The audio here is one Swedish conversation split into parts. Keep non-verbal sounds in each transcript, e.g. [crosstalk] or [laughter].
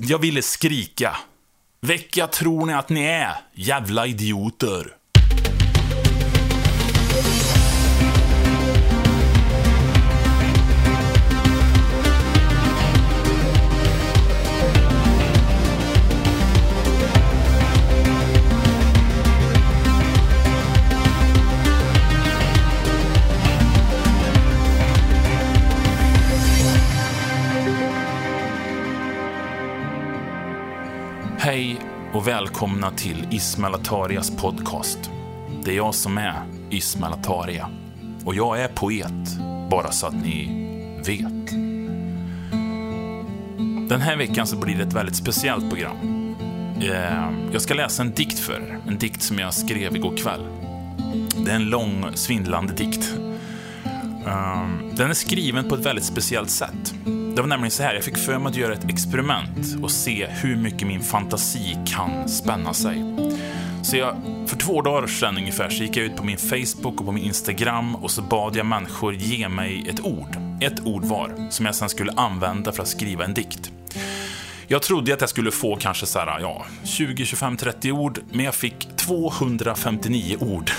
Jag ville skrika. Vilka tror ni att ni är? Jävla idioter. Välkomna till Ismail Atarias podcast. Det är jag som är Ismail Ataria. Och jag är poet, bara så att ni vet. Den här veckan så blir det ett väldigt speciellt program. Eh, jag ska läsa en dikt för er. En dikt som jag skrev igår kväll. Det är en lång, svindlande dikt. Eh, den är skriven på ett väldigt speciellt sätt. Det var nämligen så här, jag fick för mig att göra ett experiment och se hur mycket min fantasi kan spänna sig. Så jag, för två dagar sedan ungefär så gick jag ut på min Facebook och på min Instagram och så bad jag människor ge mig ett ord. Ett ord var, som jag sen skulle använda för att skriva en dikt. Jag trodde att jag skulle få kanske så här, ja, 20, 25, 30 ord, men jag fick 259 ord.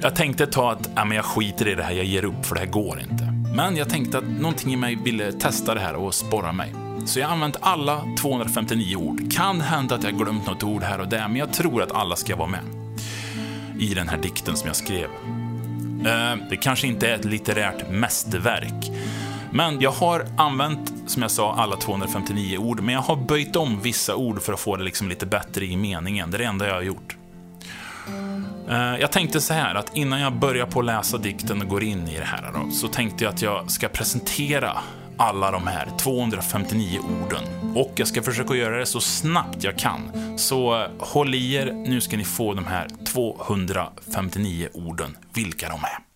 Jag tänkte ta att, ja men jag skiter i det här, jag ger upp för det här går inte. Men jag tänkte att någonting i mig ville testa det här och sporra mig. Så jag har använt alla 259 ord. Kan hända att jag glömt något ord här och där, men jag tror att alla ska vara med. I den här dikten som jag skrev. Eh, det kanske inte är ett litterärt mästerverk. Men jag har använt, som jag sa, alla 259 ord, men jag har böjt om vissa ord för att få det liksom lite bättre i meningen. Det är det enda jag har gjort. Eh, jag tänkte så här att innan jag börjar på att läsa dikten och går in i det här då, så tänkte jag att jag ska presentera alla de här 259 orden. Och jag ska försöka göra det så snabbt jag kan. Så eh, håll i er, nu ska ni få de här 259 orden, vilka de är.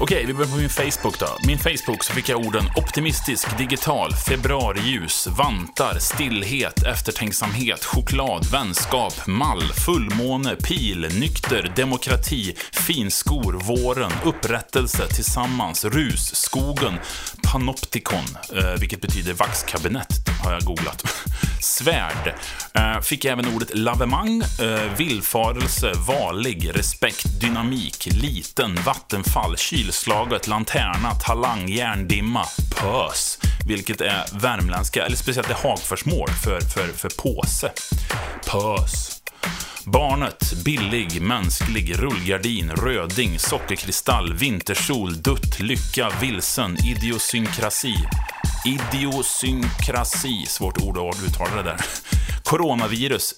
Okej, vi börjar på min Facebook då. Min Facebook så fick jag orden optimistisk, digital, februariljus, vantar, stillhet, eftertänksamhet, choklad, vänskap, mall, fullmåne, pil, nykter, demokrati, finskor, våren, upprättelse, tillsammans, rus, skogen, panoptikon, eh, vilket betyder vaxkabinett, har jag googlat. [laughs] Svärd. Eh, fick fick även ordet lavemang, eh, villfarelse, varlig, respekt, dynamik, liten, vattenfall, kylslaget, lanterna, talang, järndimma, pös, vilket är värmländska, eller speciellt det Hagforsmål för, för, för påse. Pös. Barnet, billig, mänsklig, rullgardin, röding, sockerkristall, vintersol, dutt, lycka, vilsen, idiosynkrasi. Idiosynkrasi, svårt ord att uttala det där. Coronavirus,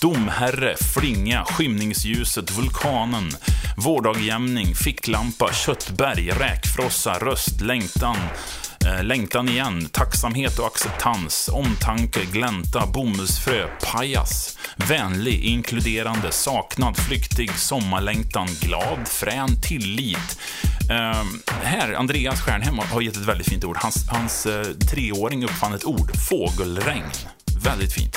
domherre, flinga, skymningsljuset, vulkanen, vårdagjämning, ficklampa, köttberg, räkfrossa, röst, längtan, Eh, längtan igen, tacksamhet och acceptans, omtanke, glänta, bomullsfrö, pajas, vänlig, inkluderande, saknad, flyktig, sommarlängtan, glad, frän, tillit. Eh, här, Andreas Stjärnhem har- gett ett väldigt fint ord. Hans, hans eh, treåring uppfann ett ord, fågelregn. Väldigt fint.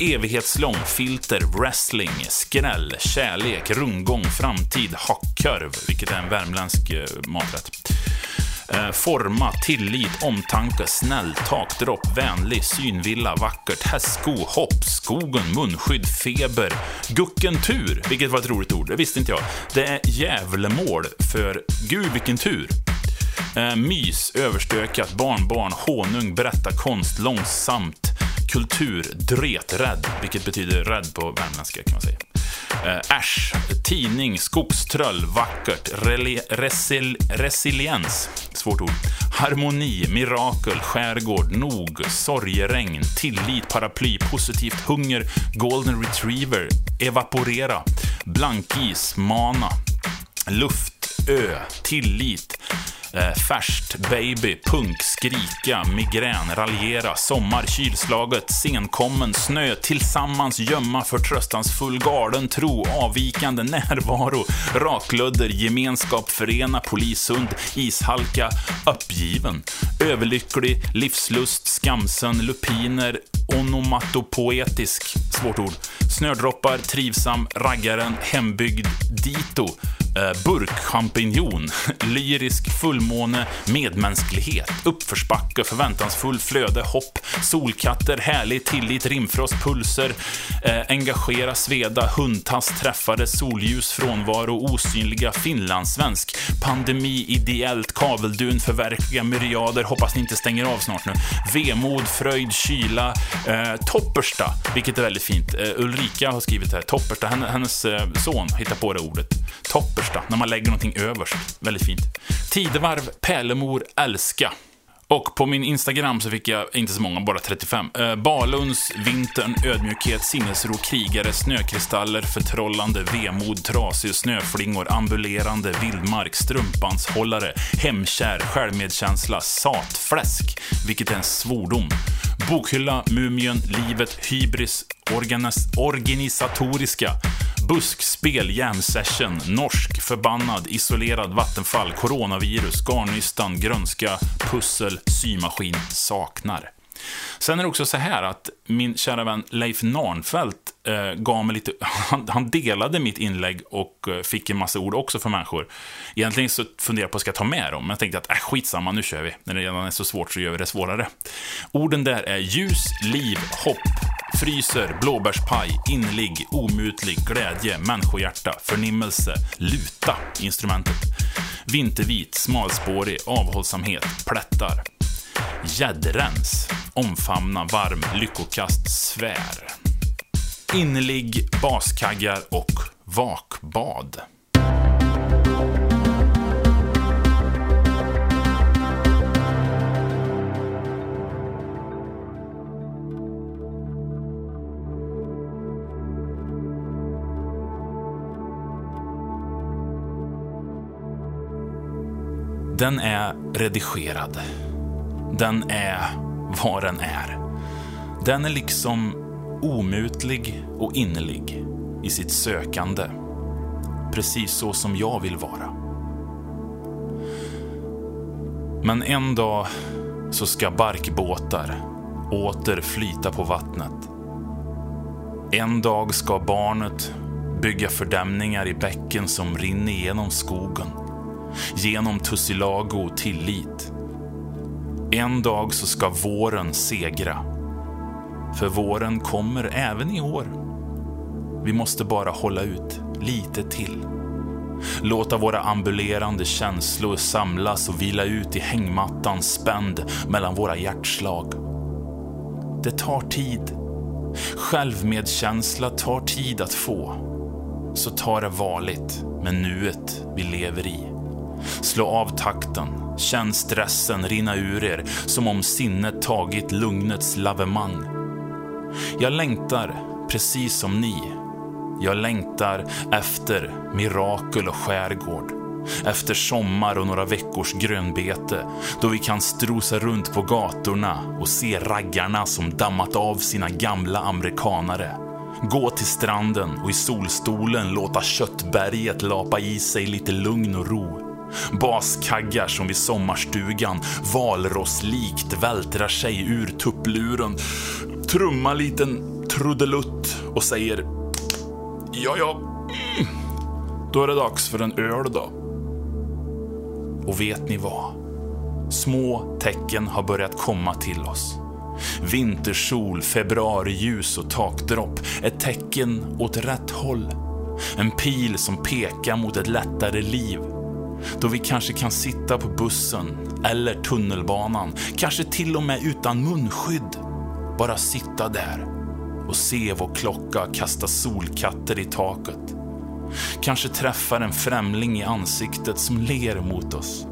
Evighetslång, filter, wrestling, skräll, kärlek, rundgång, framtid, hackkorv, vilket är en värmländsk eh, maträtt. Eh, forma, tillit, omtanke, snäll, takdropp, vänlig, synvilla, vackert, hästsko, hopp, skogen, munskydd, feber, gucken tur, vilket var ett roligt ord, det visste inte jag. Det är djävlemål för gud vilken tur. Eh, mys, överstökat, barnbarn, honung, berätta konst, långsamt, kulturdreträdd, vilket betyder rädd på värmländska kan man säga. Eh, äsch, tidning, skogströll, vackert, reli- resil- resiliens, svårt ord, harmoni, mirakel, skärgård, nog, sorgeregn, tillit, paraply, positivt, hunger, golden retriever, evaporera, blankis, mana, luft, ö, tillit, Eh, färskt, baby, punk, skrika, migrän, raljera, sommar, kylslaget, senkommen, snö, tillsammans, gömma, förtröstansfull, galen, tro, avvikande, närvaro, raklödder, gemenskap, förena, polishund, ishalka, uppgiven, överlycklig, livslust, skamsen, lupiner, onomatopoetisk, svårt ord. snödroppar, trivsam, raggaren, hembygd, dito. Eh, burkchampinjon, [laughs] lyrisk fullmåne, medmänsklighet, uppförsbacke, förväntansfull flöde, hopp, solkatter, härlig tillit, rimfrost, pulser, eh, engagera, sveda, hundtass, träffade, solljus, frånvaro, osynliga, finlandssvensk, pandemi, ideellt, kaveldun, förverkliga, myriader, hoppas ni inte stänger av snart nu, vemod, fröjd, kyla, eh, toppersta, vilket är väldigt fint. Eh, Ulrika har skrivit här, toppersta, hennes hennes son hittar på det ordet. Toppersta översta, när man lägger någonting överst. Väldigt fint. Tidevarv, pärlemor, älska. Och på min Instagram så fick jag, inte så många, bara 35. Eh, Balunds, vintern, ödmjukhet, sinnesro, krigare, snökristaller, förtrollande, vemod, trasig, snöflingor, ambulerande, vildmark, strumpanshållare, hemkär, självmedkänsla, satfläsk, vilket är en svordom. Bokhylla, Mumien, Livet, Hybris, Organisatoriska, Buskspel, jam session, norsk, förbannad, isolerad, vattenfall, coronavirus, garnnystan, grönska, pussel, symaskin, saknar. Sen är det också så här att min kära vän Leif Narnfelt eh, gav mig lite, [laughs] han, han, delade mitt inlägg och eh, fick en massa ord också för människor. Egentligen så funderade jag på att ska ta med dem, men jag tänkte att äh, skitsamma, nu kör vi. När det redan är så svårt så gör vi det svårare. Orden där är ljus, liv, hopp, fryser, blåbärspaj, inligg, omutlig, glädje, människohjärta, förnimmelse, luta, instrumentet. Vintervit, smalspårig, avhållsamhet, plättar. Gäddrens, omfamna, varm, lyckokast, svär. Innerlig, baskaggar och vakbad. Den är redigerad. Den är vad den är. Den är liksom omutlig och innerlig i sitt sökande. Precis så som jag vill vara. Men en dag så ska barkbåtar åter flyta på vattnet. En dag ska barnet bygga fördämningar i bäcken som rinner genom skogen genom tussilago och tillit. En dag så ska våren segra. För våren kommer även i år. Vi måste bara hålla ut lite till. Låta våra ambulerande känslor samlas och vila ut i hängmattan spänd mellan våra hjärtslag. Det tar tid. Självmedkänsla tar tid att få. Så ta det varligt med nuet vi lever i. Slå av takten, känn stressen rinna ur er som om sinnet tagit lugnets lavemang. Jag längtar, precis som ni. Jag längtar efter mirakel och skärgård. Efter sommar och några veckors grönbete då vi kan strosa runt på gatorna och se raggarna som dammat av sina gamla amerikanare. Gå till stranden och i solstolen låta köttberget lapa i sig lite lugn och ro. Baskaggar som vid sommarstugan valrosslikt vältrar sig ur tuppluren, trummar liten trudelutt och säger Ja, ja, mm. då är det dags för en öl då. Och vet ni vad? Små tecken har börjat komma till oss. Vintersol, februariljus och takdropp. Ett tecken åt rätt håll. En pil som pekar mot ett lättare liv. Då vi kanske kan sitta på bussen eller tunnelbanan, kanske till och med utan munskydd. Bara sitta där och se vår klocka kasta solkatter i taket. Kanske träffar en främling i ansiktet som ler mot oss.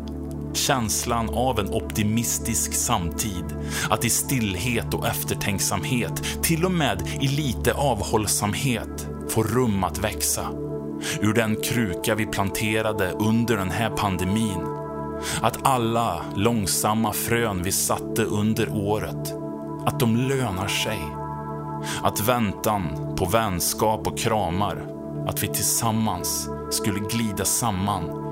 Känslan av en optimistisk samtid. Att i stillhet och eftertänksamhet, till och med i lite avhållsamhet, få rum att växa ur den kruka vi planterade under den här pandemin. Att alla långsamma frön vi satte under året, att de lönar sig. Att väntan på vänskap och kramar, att vi tillsammans skulle glida samman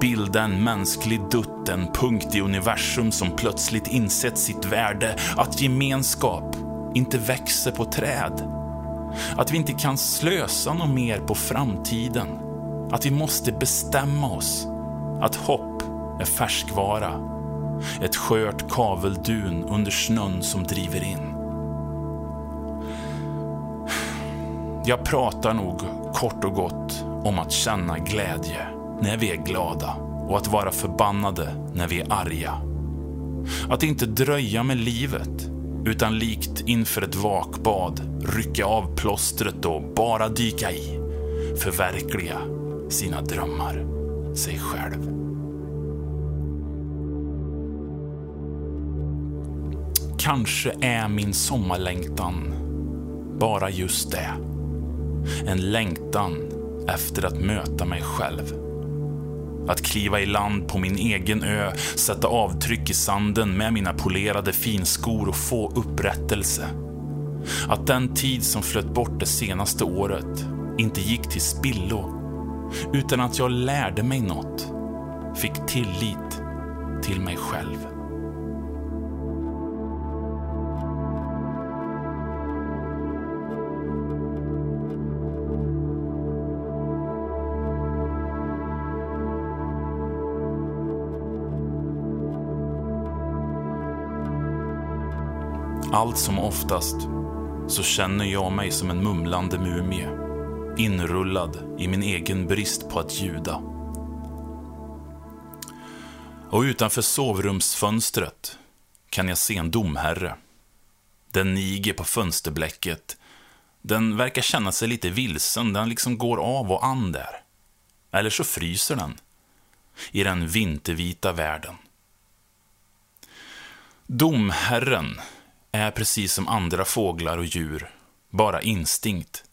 bilda en mänsklig dutt, en punkt i universum som plötsligt insett sitt värde, att gemenskap inte växer på träd. Att vi inte kan slösa något mer på framtiden. Att vi måste bestämma oss. Att hopp är färskvara. Ett skört kaveldun under snön som driver in. Jag pratar nog kort och gott om att känna glädje när vi är glada och att vara förbannade när vi är arga. Att inte dröja med livet, utan likt inför ett vakbad rycka av plåstret och bara dyka i. Förverkliga sina drömmar, sig själv. Kanske är min sommarlängtan bara just det. En längtan efter att möta mig själv. Att kliva i land på min egen ö, sätta avtryck i sanden med mina polerade finskor och få upprättelse. Att den tid som flöt bort det senaste året inte gick till spillo, utan att jag lärde mig något, fick tillit till mig själv. Allt som oftast så känner jag mig som en mumlande mumie, inrullad i min egen brist på att ljuda. Och utanför sovrumsfönstret kan jag se en domherre. Den niger på fönsterblecket. Den verkar känna sig lite vilsen, den liksom går av och an där. Eller så fryser den. I den vintervita världen. Domherren är precis som andra fåglar och djur, bara instinkt.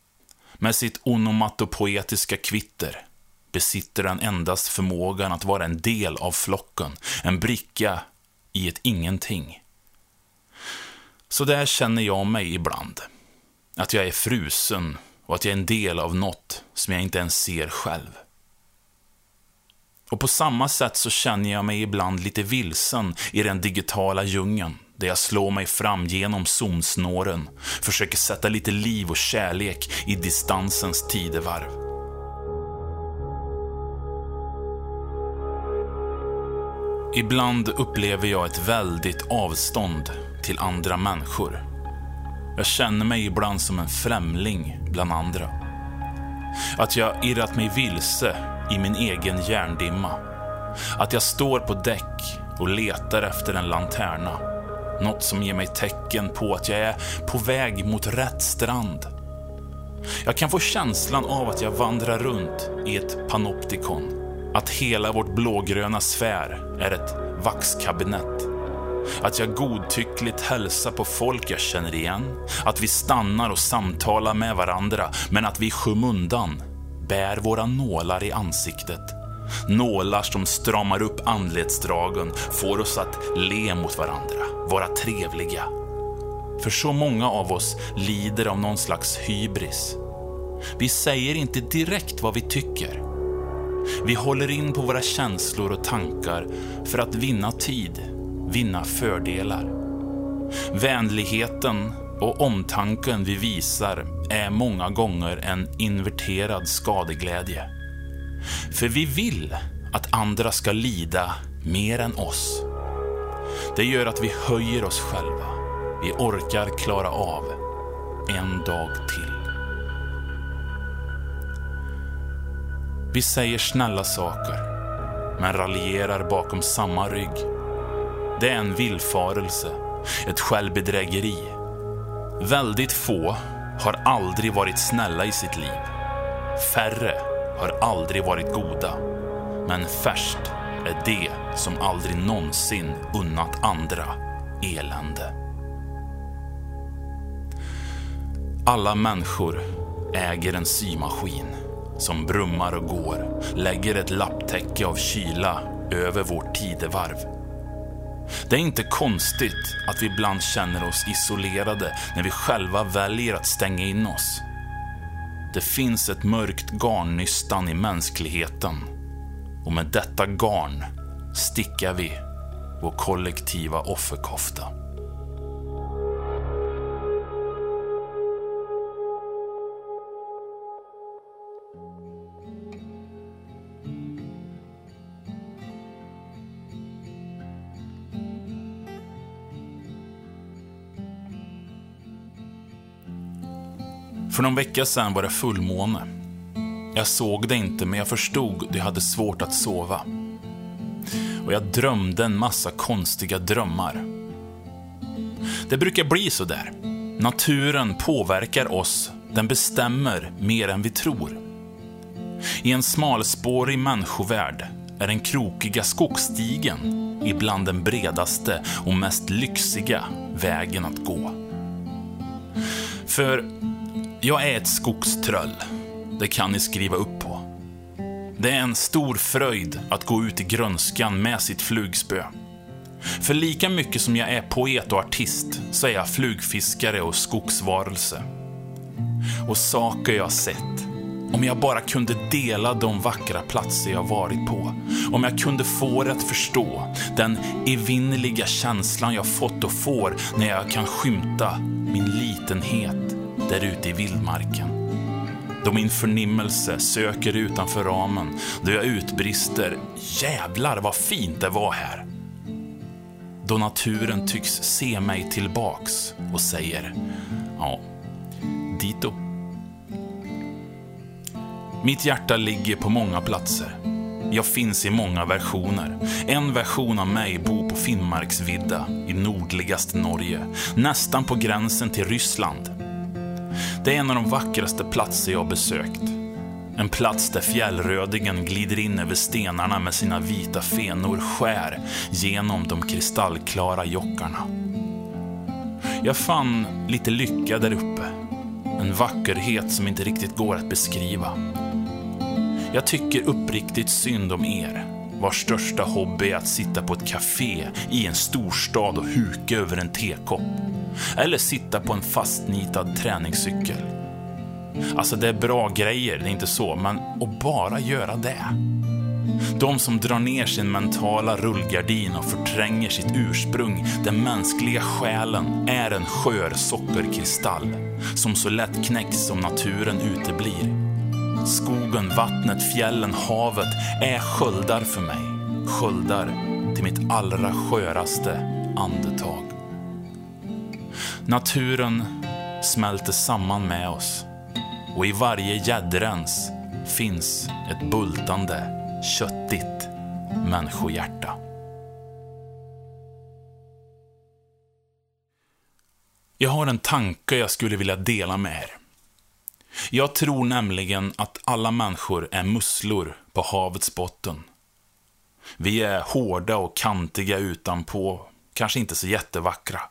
Med sitt onomatopoetiska kvitter besitter den endast förmågan att vara en del av flocken, en bricka i ett ingenting. Så där känner jag mig ibland. Att jag är frusen och att jag är en del av något som jag inte ens ser själv. Och på samma sätt så känner jag mig ibland lite vilsen i den digitala djungeln där jag slår mig fram genom zonsnåren, försöker sätta lite liv och kärlek i distansens tidevarv. Ibland upplever jag ett väldigt avstånd till andra människor. Jag känner mig ibland som en främling bland andra. Att jag irrat mig vilse i min egen hjärndimma. Att jag står på däck och letar efter en lanterna något som ger mig tecken på att jag är på väg mot rätt strand. Jag kan få känslan av att jag vandrar runt i ett panoptikon. Att hela vårt blågröna sfär är ett vaxkabinett. Att jag godtyckligt hälsar på folk jag känner igen. Att vi stannar och samtalar med varandra, men att vi i skymundan bär våra nålar i ansiktet Nålar som stramar upp anletsdragen, får oss att le mot varandra, vara trevliga. För så många av oss lider av någon slags hybris. Vi säger inte direkt vad vi tycker. Vi håller in på våra känslor och tankar för att vinna tid, vinna fördelar. Vänligheten och omtanken vi visar är många gånger en inverterad skadeglädje. För vi vill att andra ska lida mer än oss. Det gör att vi höjer oss själva. Vi orkar klara av en dag till. Vi säger snälla saker, men raljerar bakom samma rygg. Det är en villfarelse, ett självbedrägeri. Väldigt få har aldrig varit snälla i sitt liv. Färre har aldrig varit goda. Men färst är det som aldrig någonsin unnat andra elände. Alla människor äger en symaskin som brummar och går, lägger ett lapptäcke av kyla över vårt tidevarv. Det är inte konstigt att vi ibland känner oss isolerade när vi själva väljer att stänga in oss. Det finns ett mörkt garnnystan i mänskligheten och med detta garn stickar vi vår kollektiva offerkofta. För någon vecka sedan var det fullmåne jag såg det inte, men jag förstod att jag hade svårt att sova. Och jag drömde en massa konstiga drömmar. Det brukar bli så där. Naturen påverkar oss, den bestämmer mer än vi tror. I en smalspårig människovärld är den krokiga skogsstigen ibland den bredaste och mest lyxiga vägen att gå. För jag är ett skogströll. Det kan ni skriva upp på. Det är en stor fröjd att gå ut i grönskan med sitt flugspö. För lika mycket som jag är poet och artist så är jag flugfiskare och skogsvarelse. Och saker jag sett. Om jag bara kunde dela de vackra platser jag varit på. Om jag kunde få det att förstå den evinnerliga känslan jag fått och får när jag kan skymta min litenhet där ute i vildmarken. Då min förnimmelse söker utanför ramen, då jag utbrister “Jävlar vad fint det var här!” Då naturen tycks se mig tillbaks och säger “Ja, dito”. Mitt hjärta ligger på många platser. Jag finns i många versioner. En version av mig bor på Finnmarksvidda i nordligaste Norge, nästan på gränsen till Ryssland. Det är en av de vackraste platser jag besökt. En plats där fjällrödingen glider in över stenarna med sina vita fenor skär genom de kristallklara jockarna. Jag fann lite lycka där uppe. En vackerhet som inte riktigt går att beskriva. Jag tycker uppriktigt synd om er, vars största hobby är att sitta på ett café i en storstad och huka över en tekopp. Eller sitta på en fastnitad träningscykel. Alltså, det är bra grejer, det är inte så, men att bara göra det. De som drar ner sin mentala rullgardin och förtränger sitt ursprung, den mänskliga själen, är en skör sockerkristall som så lätt knäcks om naturen uteblir. Skogen, vattnet, fjällen, havet är sköldar för mig. Sköldar till mitt allra sköraste andetag. Naturen smälter samman med oss och i varje gäddrens finns ett bultande, köttigt människohjärta. Jag har en tanke jag skulle vilja dela med er. Jag tror nämligen att alla människor är musslor på havets botten. Vi är hårda och kantiga utanpå, kanske inte så jättevackra.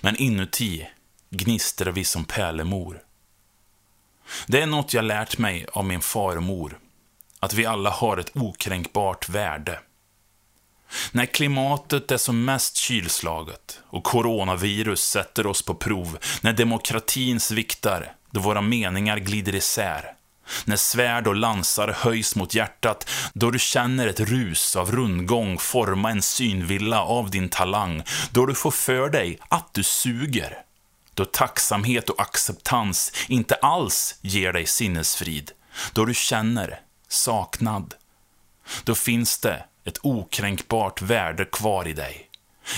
Men inuti gnistrar vi som pärlemor. Det är något jag lärt mig av min farmor. Att vi alla har ett okränkbart värde. När klimatet är som mest kylslaget och coronavirus sätter oss på prov, när demokratin sviktar, då våra meningar glider isär. När svärd och lansar höjs mot hjärtat, då du känner ett rus av rundgång forma en synvilla av din talang, då du får för dig att du suger. Då tacksamhet och acceptans inte alls ger dig sinnesfrid, då du känner saknad. Då finns det ett okränkbart värde kvar i dig.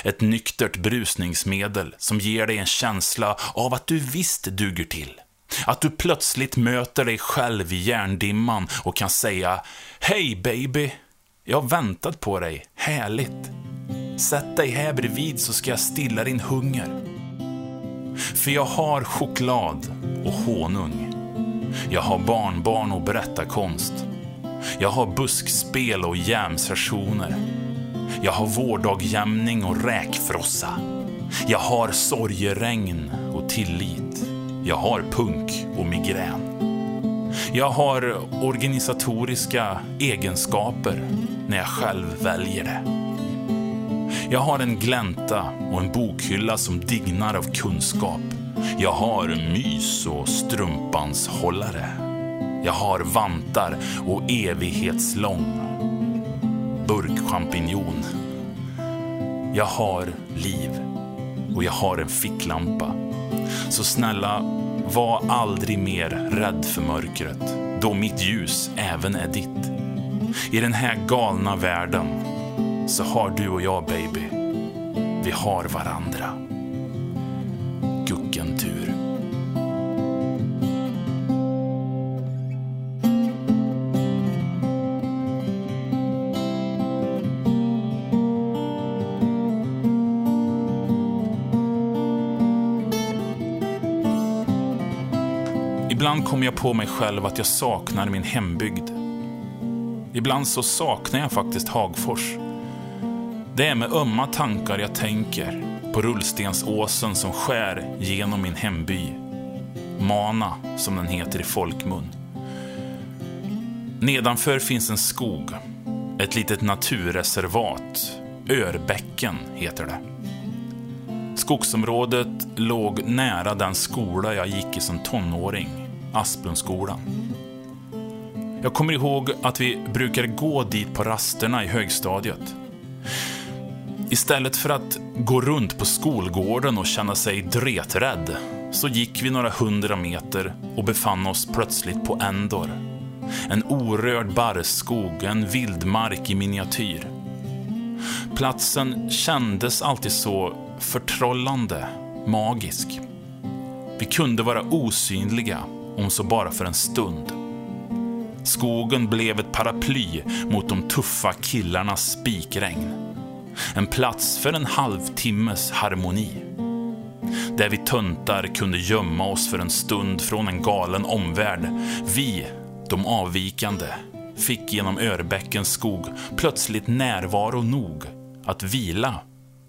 Ett nyktert brusningsmedel som ger dig en känsla av att du visst duger till. Att du plötsligt möter dig själv i järndimman och kan säga Hej baby! Jag har väntat på dig. Härligt! Sätt dig här bredvid så ska jag stilla din hunger. För jag har choklad och honung. Jag har barnbarn och berättarkonst. Jag har buskspel och jämsessioner. Jag har vårdagjämning och räkfrossa. Jag har sorgeregn och tillit. Jag har punk och migrän. Jag har organisatoriska egenskaper när jag själv väljer det. Jag har en glänta och en bokhylla som dignar av kunskap. Jag har mys och strumpans hållare. Jag har vantar och evighetslång burkchampinjon. Jag har liv och jag har en ficklampa så snälla, var aldrig mer rädd för mörkret, då mitt ljus även är ditt. I den här galna världen så har du och jag, baby, vi har varandra. Kommer jag på mig själv att jag saknar min hembygd. Ibland så saknar jag faktiskt Hagfors. Det är med ömma tankar jag tänker på rullstensåsen som skär genom min hemby. Mana, som den heter i folkmun. Nedanför finns en skog. Ett litet naturreservat. Örbäcken heter det. Skogsområdet låg nära den skola jag gick i som tonåring, Asplundskolan. Jag kommer ihåg att vi brukade gå dit på rasterna i högstadiet. Istället för att gå runt på skolgården och känna sig dreträdd så gick vi några hundra meter och befann oss plötsligt på Endor. En orörd barrskog, en vildmark i miniatyr. Platsen kändes alltid så förtrollande, magisk. Vi kunde vara osynliga, om så bara för en stund. Skogen blev ett paraply mot de tuffa killarnas spikregn. En plats för en halvtimmes harmoni. Där vi töntar kunde gömma oss för en stund från en galen omvärld. Vi, de avvikande, fick genom Örbäckens skog plötsligt närvaro nog att vila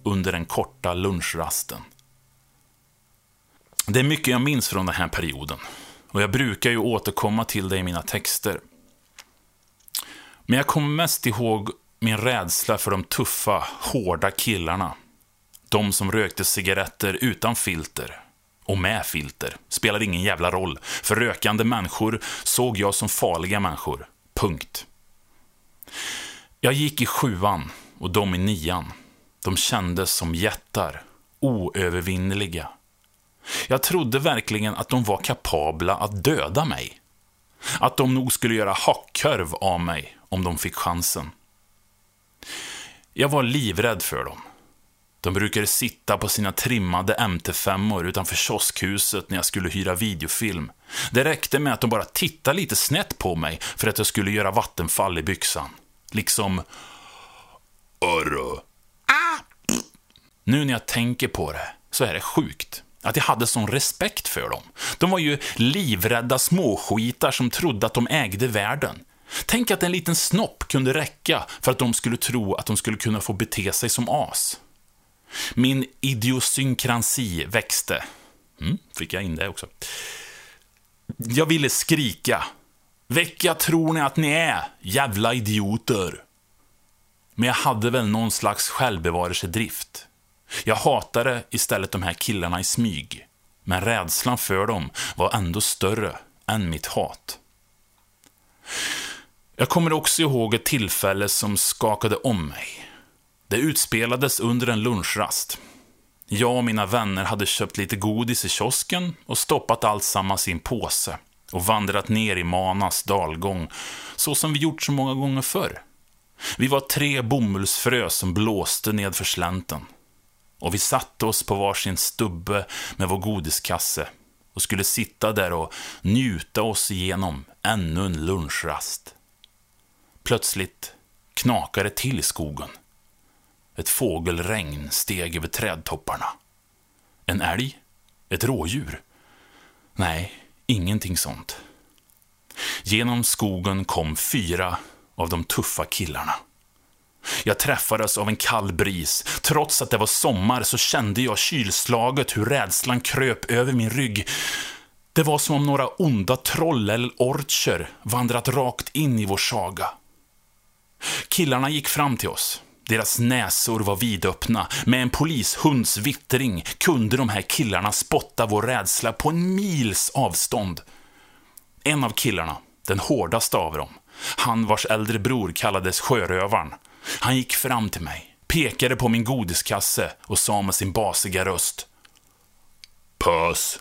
under den korta lunchrasten. Det är mycket jag minns från den här perioden. Och jag brukar ju återkomma till det i mina texter. Men jag kommer mest ihåg min rädsla för de tuffa, hårda killarna. De som rökte cigaretter utan filter. Och med filter. Spelar ingen jävla roll. För rökande människor såg jag som farliga människor. Punkt. Jag gick i sjuan och de i nian. De kändes som jättar. Oövervinneliga. Jag trodde verkligen att de var kapabla att döda mig. Att de nog skulle göra hackkörv av mig om de fick chansen. Jag var livrädd för dem. De brukade sitta på sina trimmade MT5 utanför kioskhuset när jag skulle hyra videofilm. Det räckte med att de bara tittade lite snett på mig för att jag skulle göra vattenfall i byxan. Liksom... Örre. Ah! Nu när jag tänker på det så är det sjukt. Att jag hade sån respekt för dem. De var ju livrädda småskitar som trodde att de ägde världen. Tänk att en liten snopp kunde räcka för att de skulle tro att de skulle kunna få bete sig som as. Min idiosynkrasi växte. Mm, fick jag in det också. Jag ville skrika. Vilka tror ni att ni är, jävla idioter? Men jag hade väl någon slags självbevarelsedrift. Jag hatade istället de här killarna i smyg. Men rädslan för dem var ändå större än mitt hat. Jag kommer också ihåg ett tillfälle som skakade om mig. Det utspelades under en lunchrast. Jag och mina vänner hade köpt lite godis i kiosken och stoppat alltsammans i en påse och vandrat ner i Manas dalgång, så som vi gjort så många gånger förr. Vi var tre bomullsfrö som blåste nedför slänten. Och vi satte oss på varsin stubbe med vår godiskasse och skulle sitta där och njuta oss igenom ännu en lunchrast. Plötsligt knakade det till i skogen. Ett fågelregn steg över trädtopparna. En älg? Ett rådjur? Nej, ingenting sånt. Genom skogen kom fyra av de tuffa killarna. Jag träffades av en kall bris. Trots att det var sommar så kände jag kylslaget hur rädslan kröp över min rygg. Det var som om några onda troll eller orcher vandrat rakt in i vår saga. Killarna gick fram till oss. Deras näsor var vidöppna. Med en polishunds vittring kunde de här killarna spotta vår rädsla på en mils avstånd. En av killarna, den hårdaste av dem, han vars äldre bror kallades Sjörövaren, han gick fram till mig, pekade på min godiskasse och sa med sin basiga röst. Pös.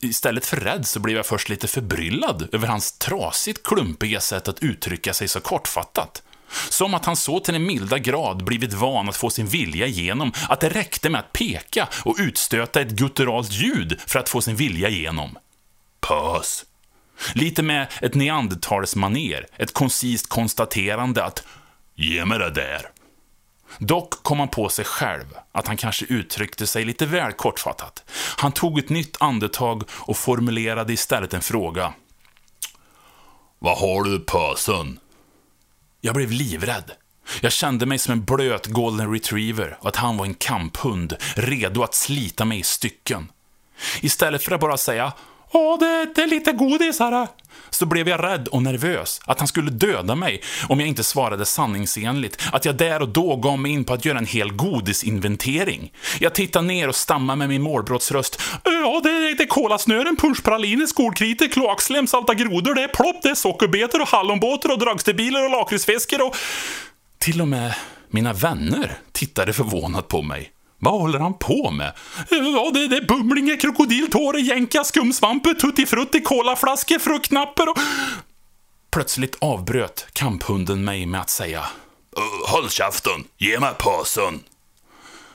Istället för rädd så blev jag först lite förbryllad över hans trasigt klumpiga sätt att uttrycka sig så kortfattat. Som att han så till en milda grad blivit van att få sin vilja igenom att det räckte med att peka och utstöta ett gutturalt ljud för att få sin vilja igenom. Pös. Lite med ett neandertalsmaner, ett koncist konstaterande att ”ge mig det där”. Dock kom han på sig själv att han kanske uttryckte sig lite väl kortfattat. Han tog ett nytt andetag och formulerade istället en fråga. Vad har du i pösen? Jag blev livrädd. Jag kände mig som en blöt golden retriever och att han var en kamphund, redo att slita mig i stycken. Istället för att bara säga ”Åh, det, det är lite godis här”, så blev jag rädd och nervös att han skulle döda mig om jag inte svarade sanningsenligt, att jag där och då gav mig in på att göra en hel godisinventering. Jag tittade ner och stammade med min målbrottsröst. Ja, det är, det är kolasnören, punschpraliner, skolkritor, kloakslem, salta grodor, det är plopp, det är sockerbetor och hallonbåtar och dragsterbilar och lakritsfiskar och... Till och med mina vänner tittade förvånat på mig. Vad håller han på med? Ja, det, det är bumlinge, krokodiltåre, jänka, skumsvampe, tuttifrutti, kolaflaskor, fruktknappar och... Plötsligt avbröt kamphunden mig med att säga Håll käften, ge mig påsen.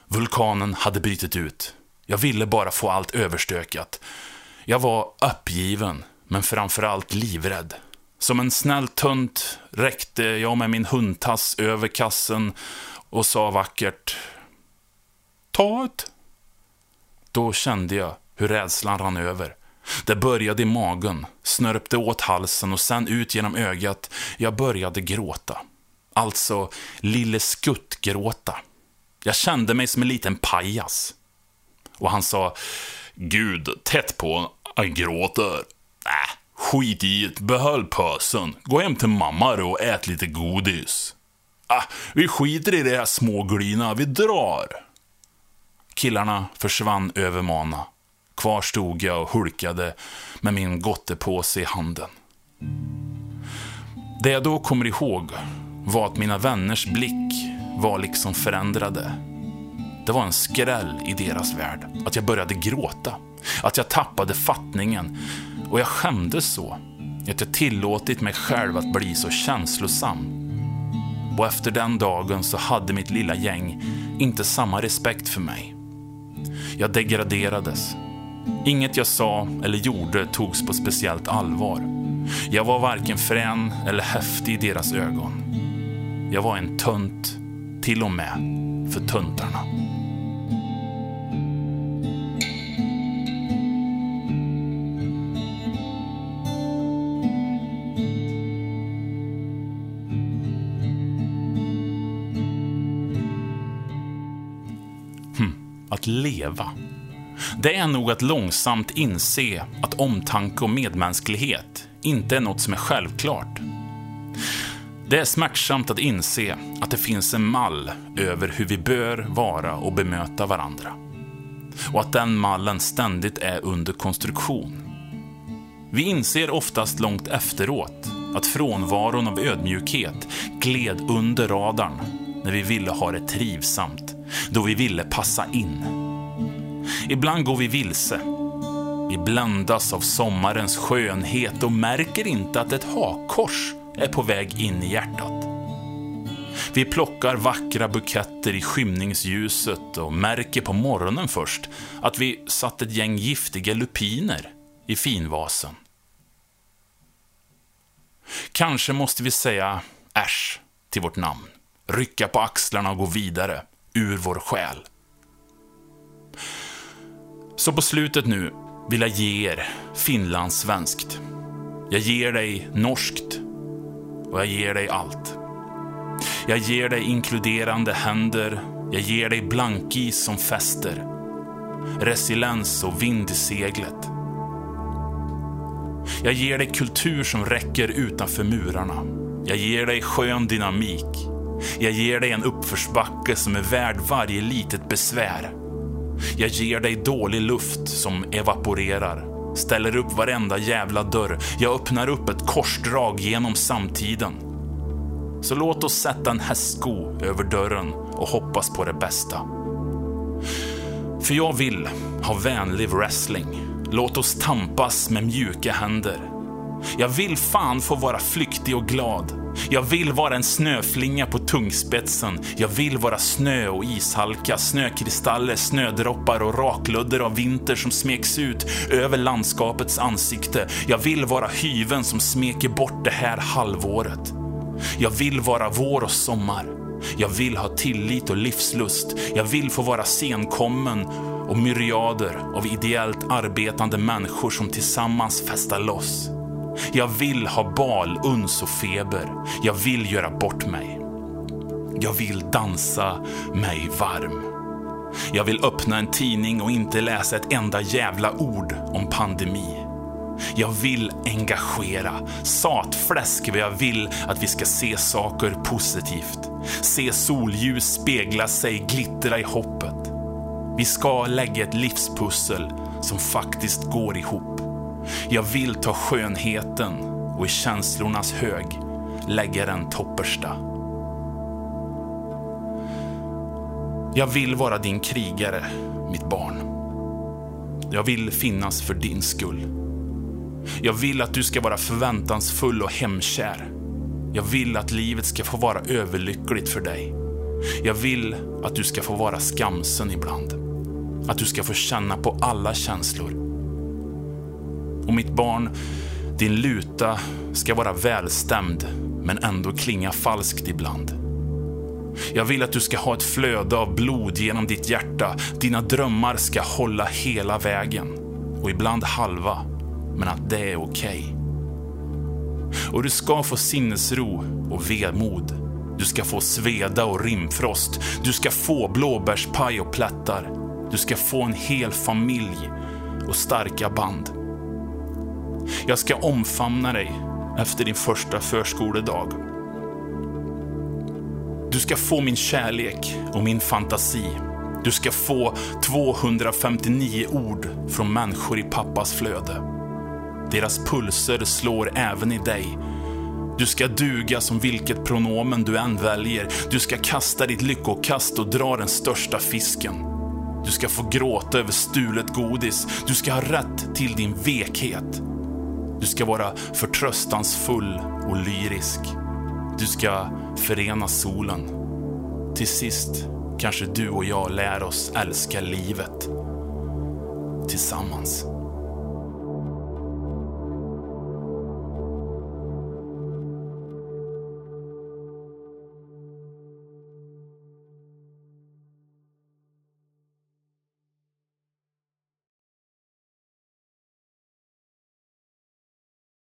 Vulkanen hade brutit ut. Jag ville bara få allt överstökat. Jag var uppgiven, men framförallt livrädd. Som en snäll tönt räckte jag med min hundtass över kassen och sa vackert Ta ett. Då kände jag hur rädslan rann över. Det började i magen, snörpte åt halsen och sen ut genom ögat. Jag började gråta. Alltså, lille skutt-gråta. Jag kände mig som en liten pajas. Och han sa, Gud, tätt på, han gråter. Äh, skit i det, behöll pösen. Gå hem till mamma då och ät lite godis. Äh, vi skiter i det här småglina, vi drar. Killarna försvann över Mana. Kvar stod jag och hulkade med min gottepåse i handen. Det jag då kommer ihåg var att mina vänners blick var liksom förändrade. Det var en skräll i deras värld. Att jag började gråta. Att jag tappade fattningen. Och jag skämdes så. Att jag tillåtit mig själv att bli så känslosam. Och efter den dagen så hade mitt lilla gäng inte samma respekt för mig. Jag degraderades. Inget jag sa eller gjorde togs på speciellt allvar. Jag var varken frän eller häftig i deras ögon. Jag var en tönt, till och med för töntarna. Leva. Det är nog att långsamt inse att omtanke och medmänsklighet inte är något som är självklart. Det är smärtsamt att inse att det finns en mall över hur vi bör vara och bemöta varandra. Och att den mallen ständigt är under konstruktion. Vi inser oftast långt efteråt att frånvaron av ödmjukhet gled under radarn när vi ville ha det trivsamt, då vi ville passa in. Ibland går vi vilse. Vi bländas av sommarens skönhet och märker inte att ett hakkors är på väg in i hjärtat. Vi plockar vackra buketter i skymningsljuset och märker på morgonen först att vi satt ett gäng giftiga lupiner i finvasen. Kanske måste vi säga äsch till vårt namn, rycka på axlarna och gå vidare ur vår själ. Så på slutet nu vill jag ge er finlandssvenskt. Jag ger dig norskt och jag ger dig allt. Jag ger dig inkluderande händer, jag ger dig blankis som fäster. Resiliens och vind i seglet. Jag ger dig kultur som räcker utanför murarna. Jag ger dig skön dynamik. Jag ger dig en uppförsbacke som är värd varje litet besvär. Jag ger dig dålig luft som evaporerar. Ställer upp varenda jävla dörr. Jag öppnar upp ett korsdrag genom samtiden. Så låt oss sätta en hästsko över dörren och hoppas på det bästa. För jag vill ha vänlig wrestling. Låt oss tampas med mjuka händer. Jag vill fan få vara flyktig och glad. Jag vill vara en snöflinga på tungspetsen. Jag vill vara snö och ishalka, snökristaller, snödroppar och rakludder av vinter som smeks ut över landskapets ansikte. Jag vill vara hyven som smeker bort det här halvåret. Jag vill vara vår och sommar. Jag vill ha tillit och livslust. Jag vill få vara senkommen och myriader av ideellt arbetande människor som tillsammans festar loss. Jag vill ha bal, uns och feber. Jag vill göra bort mig. Jag vill dansa mig varm. Jag vill öppna en tidning och inte läsa ett enda jävla ord om pandemi. Jag vill engagera. Satfläsk vad jag vill att vi ska se saker positivt. Se solljus spegla sig, glittra i hoppet. Vi ska lägga ett livspussel som faktiskt går ihop. Jag vill ta skönheten och i känslornas hög lägga den toppersta. Jag vill vara din krigare, mitt barn. Jag vill finnas för din skull. Jag vill att du ska vara förväntansfull och hemkär. Jag vill att livet ska få vara överlyckligt för dig. Jag vill att du ska få vara skamsen ibland. Att du ska få känna på alla känslor. Och mitt barn, din luta ska vara välstämd men ändå klinga falskt ibland. Jag vill att du ska ha ett flöde av blod genom ditt hjärta. Dina drömmar ska hålla hela vägen. Och ibland halva, men att det är okej. Okay. Och du ska få sinnesro och vemod. Du ska få sveda och rimfrost. Du ska få blåbärspaj och plättar. Du ska få en hel familj och starka band. Jag ska omfamna dig efter din första förskoledag. Du ska få min kärlek och min fantasi. Du ska få 259 ord från människor i pappas flöde. Deras pulser slår även i dig. Du ska duga som vilket pronomen du än väljer. Du ska kasta ditt lyckokast och dra den största fisken. Du ska få gråta över stulet godis. Du ska ha rätt till din vekhet. Du ska vara förtröstansfull och lyrisk. Du ska förena solen. Till sist kanske du och jag lär oss älska livet tillsammans.